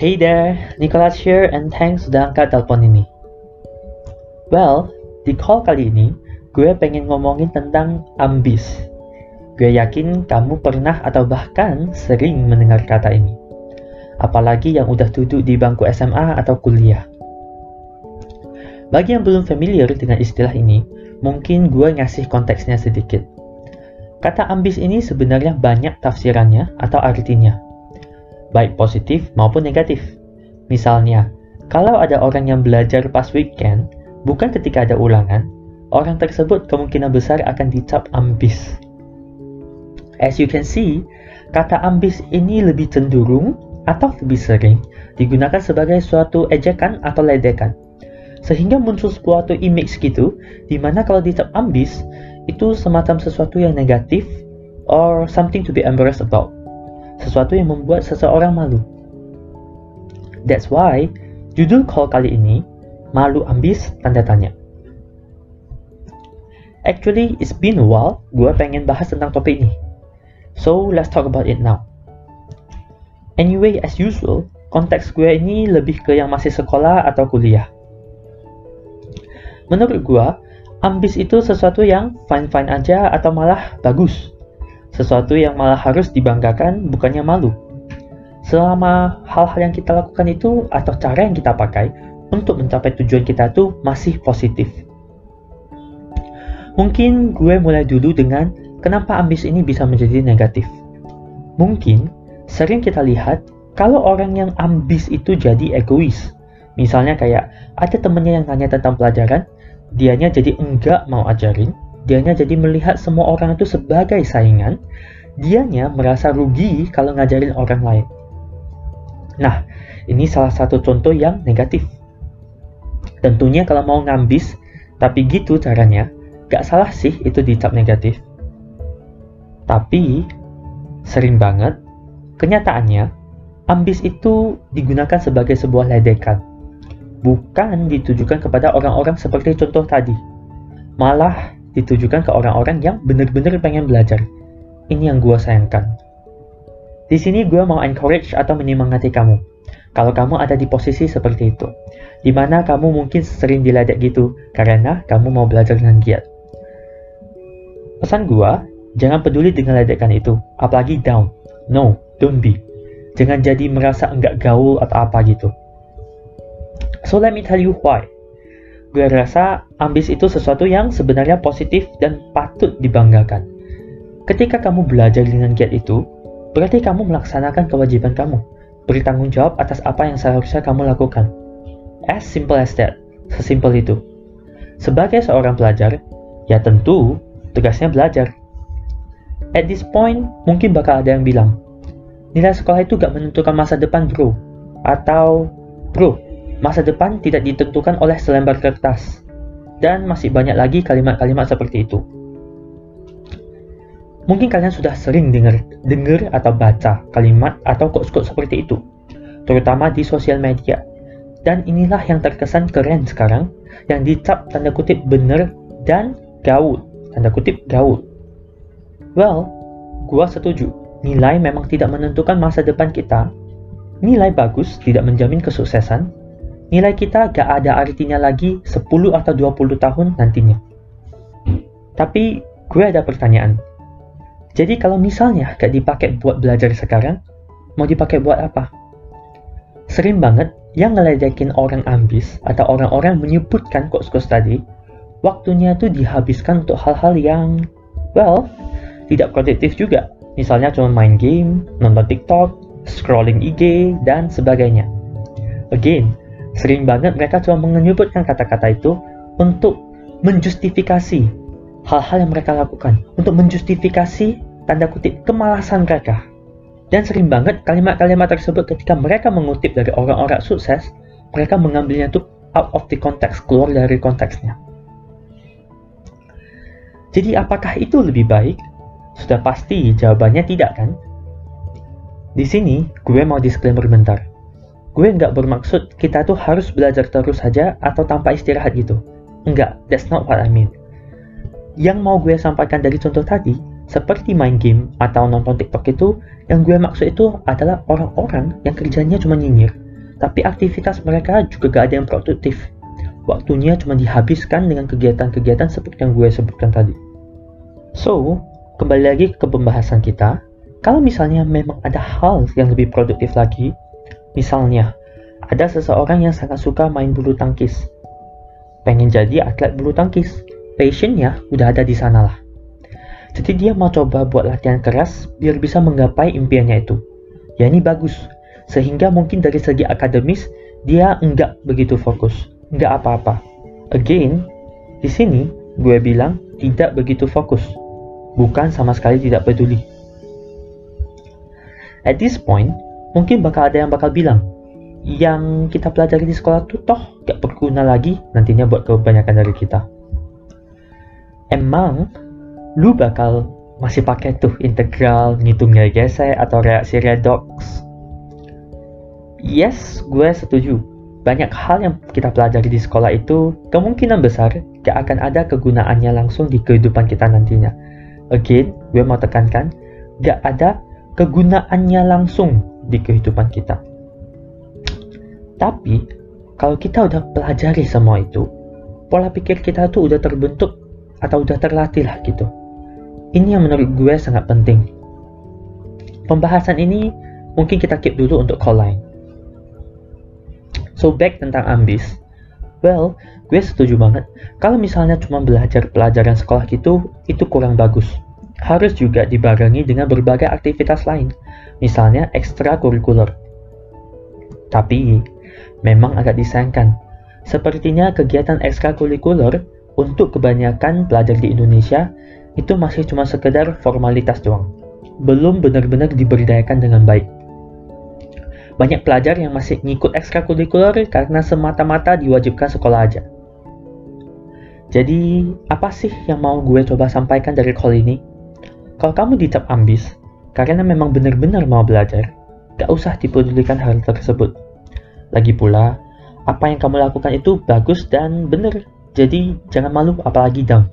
Hey there, Nicholas here and thanks sudah angkat telepon ini. Well, di call kali ini, gue pengen ngomongin tentang ambis. Gue yakin kamu pernah atau bahkan sering mendengar kata ini. Apalagi yang udah duduk di bangku SMA atau kuliah. Bagi yang belum familiar dengan istilah ini, mungkin gue ngasih konteksnya sedikit. Kata ambis ini sebenarnya banyak tafsirannya atau artinya, baik positif maupun negatif. Misalnya, kalau ada orang yang belajar pas weekend, bukan ketika ada ulangan, orang tersebut kemungkinan besar akan dicap ambis. As you can see, kata ambis ini lebih cenderung atau lebih sering digunakan sebagai suatu ejekan atau ledekan sehingga muncul suatu image gitu di mana kalau dicap ambis itu semacam sesuatu yang negatif or something to be embarrassed about sesuatu yang membuat seseorang malu. That's why judul call kali ini malu ambis tanda tanya. Actually it's been a while gue pengen bahas tentang topik ini. So let's talk about it now. Anyway as usual konteks gue ini lebih ke yang masih sekolah atau kuliah. Menurut gua, ambis itu sesuatu yang fine-fine aja atau malah bagus. Sesuatu yang malah harus dibanggakan bukannya malu. Selama hal-hal yang kita lakukan itu atau cara yang kita pakai untuk mencapai tujuan kita itu masih positif. Mungkin gue mulai dulu dengan kenapa ambis ini bisa menjadi negatif. Mungkin sering kita lihat kalau orang yang ambis itu jadi egois. Misalnya kayak ada temennya yang tanya tentang pelajaran, dianya jadi enggak mau ajarin, dianya jadi melihat semua orang itu sebagai saingan, dianya merasa rugi kalau ngajarin orang lain. Nah, ini salah satu contoh yang negatif. Tentunya kalau mau ngambis, tapi gitu caranya, gak salah sih itu dicap negatif. Tapi, sering banget, kenyataannya, ambis itu digunakan sebagai sebuah ledekan bukan ditujukan kepada orang-orang seperti contoh tadi. Malah ditujukan ke orang-orang yang benar-benar pengen belajar. Ini yang gue sayangkan. Di sini gue mau encourage atau menyemangati kamu. Kalau kamu ada di posisi seperti itu, di mana kamu mungkin sering diledek gitu karena kamu mau belajar dengan giat. Pesan gue, jangan peduli dengan ledekan itu, apalagi down. No, don't be. Jangan jadi merasa enggak gaul atau apa gitu. So let me tell you why. Gue rasa ambis itu sesuatu yang sebenarnya positif dan patut dibanggakan. Ketika kamu belajar dengan giat itu, berarti kamu melaksanakan kewajiban kamu, bertanggung jawab atas apa yang seharusnya kamu lakukan. As simple as that, sesimpel itu. Sebagai seorang pelajar, ya tentu tugasnya belajar. At this point, mungkin bakal ada yang bilang, nilai sekolah itu gak menentukan masa depan bro, atau bro, Masa depan tidak ditentukan oleh selembar kertas, dan masih banyak lagi kalimat-kalimat seperti itu. Mungkin kalian sudah sering dengar, dengar atau baca kalimat atau quotes-quotes seperti itu, terutama di sosial media. Dan inilah yang terkesan keren sekarang, yang dicap tanda kutip bener dan gaul, tanda kutip gaul. Well, gua setuju, nilai memang tidak menentukan masa depan kita. Nilai bagus tidak menjamin kesuksesan, nilai kita gak ada artinya lagi 10 atau 20 tahun nantinya. Tapi gue ada pertanyaan. Jadi kalau misalnya gak dipakai buat belajar sekarang, mau dipakai buat apa? Sering banget yang ngeledekin orang ambis atau orang-orang menyebutkan quotes-quotes tadi, waktunya tuh dihabiskan untuk hal-hal yang, well, tidak produktif juga. Misalnya cuma main game, nonton TikTok, scrolling IG, dan sebagainya. Again, Sering banget mereka cuma menyebutkan kata-kata itu untuk menjustifikasi hal-hal yang mereka lakukan, untuk menjustifikasi tanda kutip kemalasan mereka. Dan sering banget kalimat-kalimat tersebut ketika mereka mengutip dari orang-orang sukses, mereka mengambilnya itu out of the context, keluar dari konteksnya. Jadi apakah itu lebih baik? Sudah pasti jawabannya tidak kan? Di sini gue mau disclaimer bentar gue nggak bermaksud kita tuh harus belajar terus saja atau tanpa istirahat gitu. Enggak, that's not what I mean. Yang mau gue sampaikan dari contoh tadi, seperti main game atau nonton TikTok itu, yang gue maksud itu adalah orang-orang yang kerjanya cuma nyinyir, tapi aktivitas mereka juga gak ada yang produktif. Waktunya cuma dihabiskan dengan kegiatan-kegiatan seperti yang gue sebutkan tadi. So, kembali lagi ke pembahasan kita. Kalau misalnya memang ada hal yang lebih produktif lagi, misalnya ada seseorang yang sangat suka main bulu tangkis. Pengen jadi atlet bulu tangkis. Passionnya udah ada di sana lah. Jadi dia mau coba buat latihan keras biar bisa menggapai impiannya itu. Ya ini bagus, sehingga mungkin dari segi akademis dia enggak begitu fokus, enggak apa-apa. Again, di sini gue bilang tidak begitu fokus, bukan sama sekali tidak peduli. At this point, mungkin bakal ada yang bakal bilang, yang kita pelajari di sekolah tuh toh gak berguna lagi nantinya buat kebanyakan dari kita. Emang, lu bakal masih pakai tuh integral, ngitung nilai gesek, atau reaksi redox Yes, gue setuju. Banyak hal yang kita pelajari di sekolah itu kemungkinan besar gak akan ada kegunaannya langsung di kehidupan kita nantinya. Again, gue mau tekankan, gak ada kegunaannya langsung di kehidupan kita. Tapi, kalau kita udah pelajari semua itu, pola pikir kita tuh udah terbentuk atau udah terlatih lah gitu. Ini yang menurut gue sangat penting. Pembahasan ini mungkin kita keep dulu untuk call line. So back tentang ambis. Well, gue setuju banget. Kalau misalnya cuma belajar pelajaran sekolah gitu, itu kurang bagus. Harus juga dibarengi dengan berbagai aktivitas lain, misalnya ekstrakurikuler. Tapi, memang agak disayangkan. Sepertinya kegiatan ekstrakurikuler untuk kebanyakan pelajar di Indonesia itu masih cuma sekedar formalitas doang. Belum benar-benar diberdayakan dengan baik. Banyak pelajar yang masih ngikut ekstrakurikuler karena semata-mata diwajibkan sekolah aja. Jadi, apa sih yang mau gue coba sampaikan dari call ini? Kalau kamu dicap ambis, karena memang benar-benar mau belajar, gak usah dipedulikan hal tersebut. Lagi pula, apa yang kamu lakukan itu bagus dan benar, jadi jangan malu apalagi down.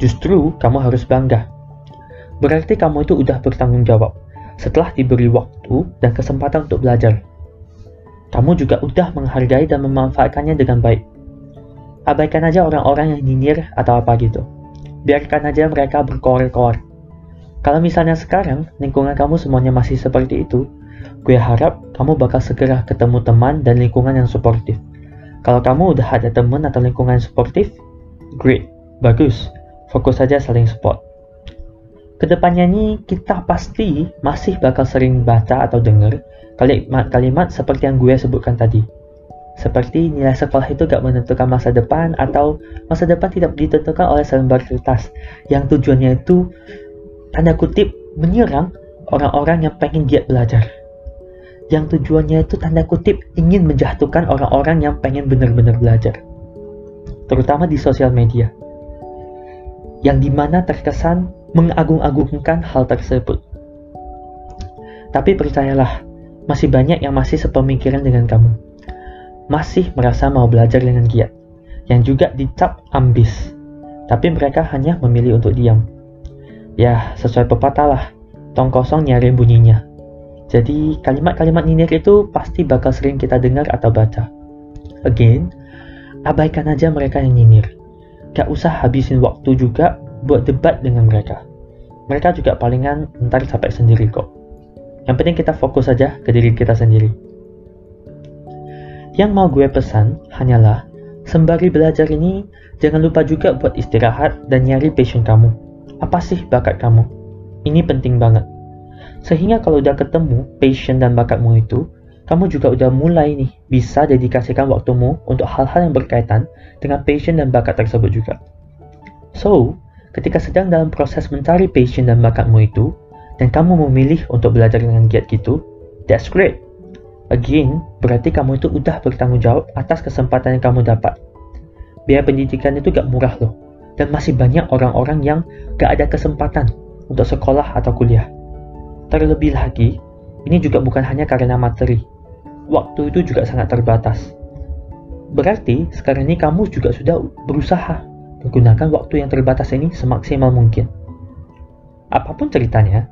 Justru kamu harus bangga. Berarti kamu itu udah bertanggung jawab setelah diberi waktu dan kesempatan untuk belajar. Kamu juga udah menghargai dan memanfaatkannya dengan baik. Abaikan aja orang-orang yang nyinyir atau apa gitu. Biarkan aja mereka berkoar-koar. Kalau misalnya sekarang lingkungan kamu semuanya masih seperti itu, gue harap kamu bakal segera ketemu teman dan lingkungan yang suportif. Kalau kamu udah ada teman atau lingkungan yang suportif, great, bagus. Fokus saja saling support. Ke depannya nih kita pasti masih bakal sering baca atau dengar kalimat-kalimat seperti yang gue sebutkan tadi. Seperti nilai sekolah itu gak menentukan masa depan atau masa depan tidak ditentukan oleh selembar kertas yang tujuannya itu tanda kutip menyerang orang-orang yang pengen giat belajar. Yang tujuannya itu tanda kutip ingin menjatuhkan orang-orang yang pengen benar-benar belajar. Terutama di sosial media. Yang di mana terkesan mengagung-agungkan hal tersebut. Tapi percayalah, masih banyak yang masih sepemikiran dengan kamu. Masih merasa mau belajar dengan giat, yang juga dicap ambis. Tapi mereka hanya memilih untuk diam. Ya, sesuai pepatah lah, tong kosong nyari bunyinya. Jadi, kalimat-kalimat nyinyir itu pasti bakal sering kita dengar atau baca. Again, abaikan aja mereka yang nyinyir. Gak usah habisin waktu juga buat debat dengan mereka. Mereka juga palingan ntar capek sendiri kok. Yang penting kita fokus saja ke diri kita sendiri. Yang mau gue pesan hanyalah, sembari belajar ini, jangan lupa juga buat istirahat dan nyari passion kamu. Apa sih bakat kamu? Ini penting banget. Sehingga kalau udah ketemu passion dan bakatmu itu, kamu juga udah mulai nih bisa dedikasikan waktumu untuk hal-hal yang berkaitan dengan passion dan bakat tersebut juga. So, ketika sedang dalam proses mencari passion dan bakatmu itu, dan kamu memilih untuk belajar dengan giat gitu, that's great. Again, berarti kamu itu udah bertanggung jawab atas kesempatan yang kamu dapat. Biaya pendidikan itu gak murah loh, dan masih banyak orang-orang yang gak ada kesempatan untuk sekolah atau kuliah. Terlebih lagi, ini juga bukan hanya karena materi. Waktu itu juga sangat terbatas. Berarti sekarang ini kamu juga sudah berusaha menggunakan waktu yang terbatas ini semaksimal mungkin. Apa pun ceritanya,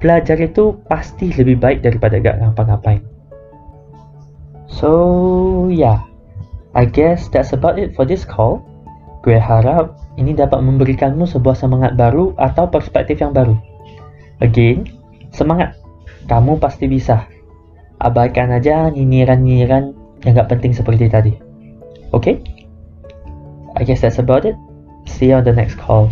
belajar itu pasti lebih baik daripada gak ngapa-ngapain. So, yeah. I guess that's about it for this call. Gue harap ini dapat memberikanmu sebuah semangat baru atau perspektif yang baru. Again, semangat. Kamu pasti bisa. Abaikan aja nyinyiran-nyinyiran yang gak penting seperti tadi. Okay? I guess that's about it. See you on the next call.